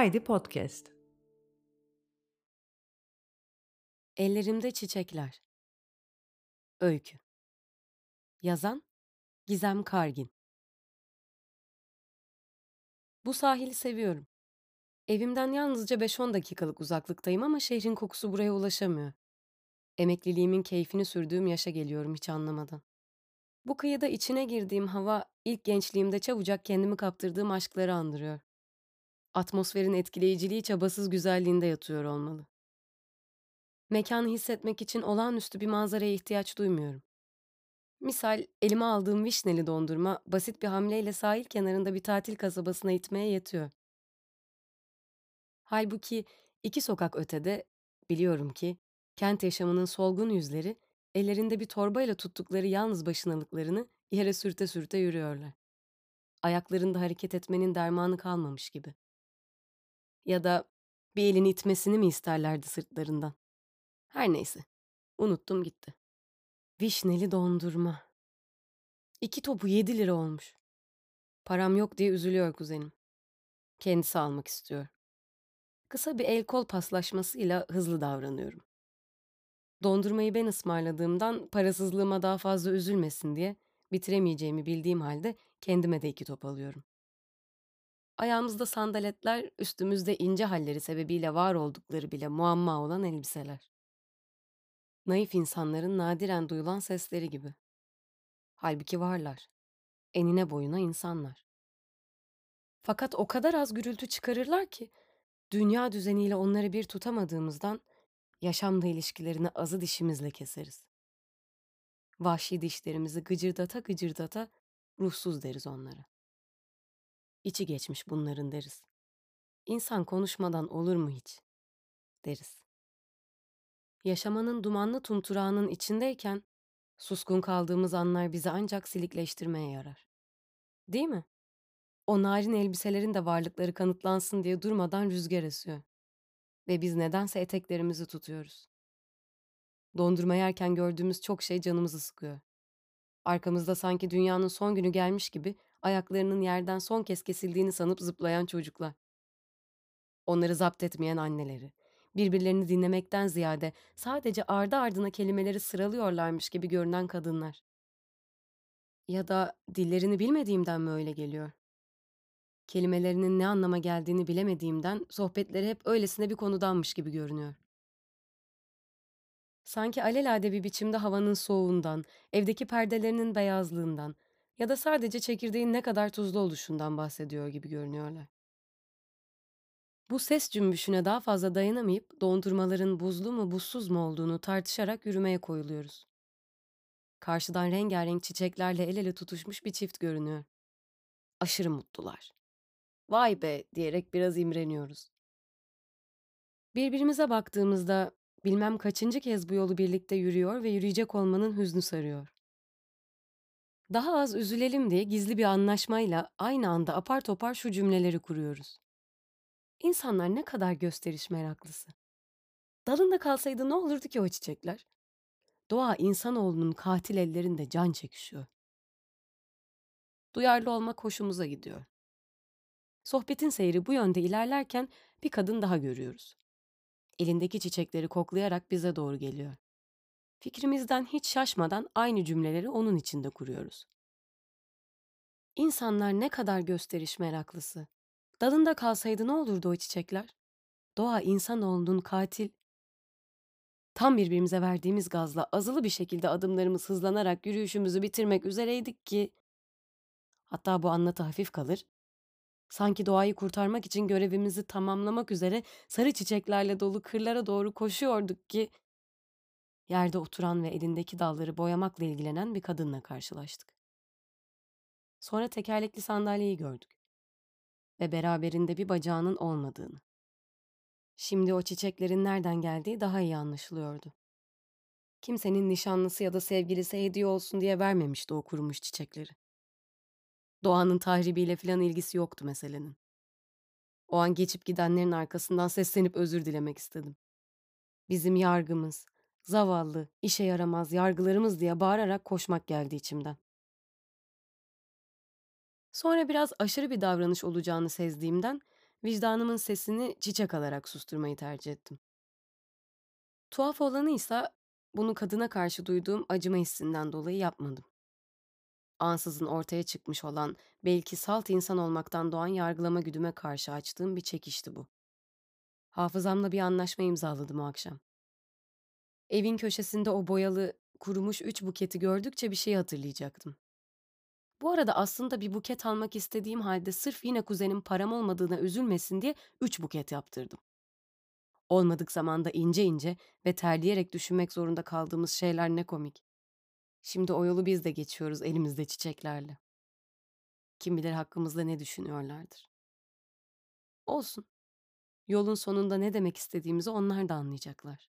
Haydi Podcast. Ellerimde çiçekler. Öykü. Yazan Gizem Kargin. Bu sahili seviyorum. Evimden yalnızca 5-10 dakikalık uzaklıktayım ama şehrin kokusu buraya ulaşamıyor. Emekliliğimin keyfini sürdüğüm yaşa geliyorum hiç anlamadan. Bu kıyıda içine girdiğim hava ilk gençliğimde çabucak kendimi kaptırdığım aşkları andırıyor. Atmosferin etkileyiciliği çabasız güzelliğinde yatıyor olmalı. Mekanı hissetmek için olağanüstü bir manzaraya ihtiyaç duymuyorum. Misal elime aldığım vişneli dondurma basit bir hamleyle sahil kenarında bir tatil kasabasına itmeye yetiyor. Halbuki iki sokak ötede biliyorum ki kent yaşamının solgun yüzleri ellerinde bir torbayla tuttukları yalnız başınalıklarını yere sürte sürte yürüyorlar. Ayaklarında hareket etmenin dermanı kalmamış gibi. Ya da bir elini itmesini mi isterlerdi sırtlarından? Her neyse. Unuttum gitti. Vişneli dondurma. İki topu yedi lira olmuş. Param yok diye üzülüyor kuzenim. Kendisi almak istiyor. Kısa bir el kol paslaşmasıyla hızlı davranıyorum. Dondurmayı ben ısmarladığımdan parasızlığıma daha fazla üzülmesin diye bitiremeyeceğimi bildiğim halde kendime de iki top alıyorum. Ayağımızda sandaletler, üstümüzde ince halleri sebebiyle var oldukları bile muamma olan elbiseler. Naif insanların nadiren duyulan sesleri gibi. Halbuki varlar. Enine boyuna insanlar. Fakat o kadar az gürültü çıkarırlar ki dünya düzeniyle onları bir tutamadığımızdan yaşamda ilişkilerini azı dişimizle keseriz. Vahşi dişlerimizi gıcırdata gıcırdata ruhsuz deriz onlara. İçi geçmiş bunların deriz. İnsan konuşmadan olur mu hiç? deriz. Yaşamanın dumanlı tumturağının içindeyken suskun kaldığımız anlar bizi ancak silikleştirmeye yarar. Değil mi? O narin elbiselerin de varlıkları kanıtlansın diye durmadan rüzgar esiyor. Ve biz nedense eteklerimizi tutuyoruz. Dondurma yerken gördüğümüz çok şey canımızı sıkıyor. Arkamızda sanki dünyanın son günü gelmiş gibi ayaklarının yerden son kez kesildiğini sanıp zıplayan çocuklar. Onları zapt etmeyen anneleri, birbirlerini dinlemekten ziyade sadece ardı ardına kelimeleri sıralıyorlarmış gibi görünen kadınlar. Ya da dillerini bilmediğimden mi öyle geliyor? Kelimelerinin ne anlama geldiğini bilemediğimden sohbetleri hep öylesine bir konudanmış gibi görünüyor. Sanki alelade bir biçimde havanın soğuğundan, evdeki perdelerinin beyazlığından ya da sadece çekirdeğin ne kadar tuzlu oluşundan bahsediyor gibi görünüyorlar. Bu ses cümbüşüne daha fazla dayanamayıp dondurmaların buzlu mu buzsuz mu olduğunu tartışarak yürümeye koyuluyoruz. Karşıdan rengarenk çiçeklerle el ele tutuşmuş bir çift görünüyor. Aşırı mutlular. Vay be diyerek biraz imreniyoruz. Birbirimize baktığımızda bilmem kaçıncı kez bu yolu birlikte yürüyor ve yürüyecek olmanın hüznü sarıyor. Daha az üzülelim diye gizli bir anlaşmayla aynı anda apar topar şu cümleleri kuruyoruz. İnsanlar ne kadar gösteriş meraklısı. Dalında kalsaydı ne olurdu ki o çiçekler? Doğa insanoğlunun katil ellerinde can çekişiyor. Duyarlı olmak hoşumuza gidiyor. Sohbetin seyri bu yönde ilerlerken bir kadın daha görüyoruz. Elindeki çiçekleri koklayarak bize doğru geliyor. Fikrimizden hiç şaşmadan aynı cümleleri onun içinde kuruyoruz. İnsanlar ne kadar gösteriş meraklısı. Dalında kalsaydı ne olurdu o çiçekler? Doğa insanoğlunun katil. Tam birbirimize verdiğimiz gazla azılı bir şekilde adımlarımız hızlanarak yürüyüşümüzü bitirmek üzereydik ki... Hatta bu anlatı hafif kalır. Sanki doğayı kurtarmak için görevimizi tamamlamak üzere sarı çiçeklerle dolu kırlara doğru koşuyorduk ki... Yerde oturan ve elindeki dalları boyamakla ilgilenen bir kadınla karşılaştık. Sonra tekerlekli sandalyeyi gördük ve beraberinde bir bacağının olmadığını. Şimdi o çiçeklerin nereden geldiği daha iyi anlaşılıyordu. Kimsenin nişanlısı ya da sevgilisi hediye olsun diye vermemişti o kurumuş çiçekleri. Doğanın tahribiyle filan ilgisi yoktu meselenin. O an geçip gidenlerin arkasından seslenip özür dilemek istedim. Bizim yargımız, zavallı, işe yaramaz yargılarımız diye bağırarak koşmak geldi içimden. Sonra biraz aşırı bir davranış olacağını sezdiğimden vicdanımın sesini çiçek alarak susturmayı tercih ettim. Tuhaf olanı ise bunu kadına karşı duyduğum acıma hissinden dolayı yapmadım. Ansızın ortaya çıkmış olan belki salt insan olmaktan doğan yargılama güdüme karşı açtığım bir çekişti bu. Hafızamla bir anlaşma imzaladım o akşam. Evin köşesinde o boyalı, kurumuş üç buketi gördükçe bir şey hatırlayacaktım. Bu arada aslında bir buket almak istediğim halde sırf yine kuzenim param olmadığına üzülmesin diye üç buket yaptırdım. Olmadık zamanda ince ince ve terleyerek düşünmek zorunda kaldığımız şeyler ne komik. Şimdi o yolu biz de geçiyoruz elimizde çiçeklerle. Kim bilir hakkımızda ne düşünüyorlardır. Olsun. Yolun sonunda ne demek istediğimizi onlar da anlayacaklar.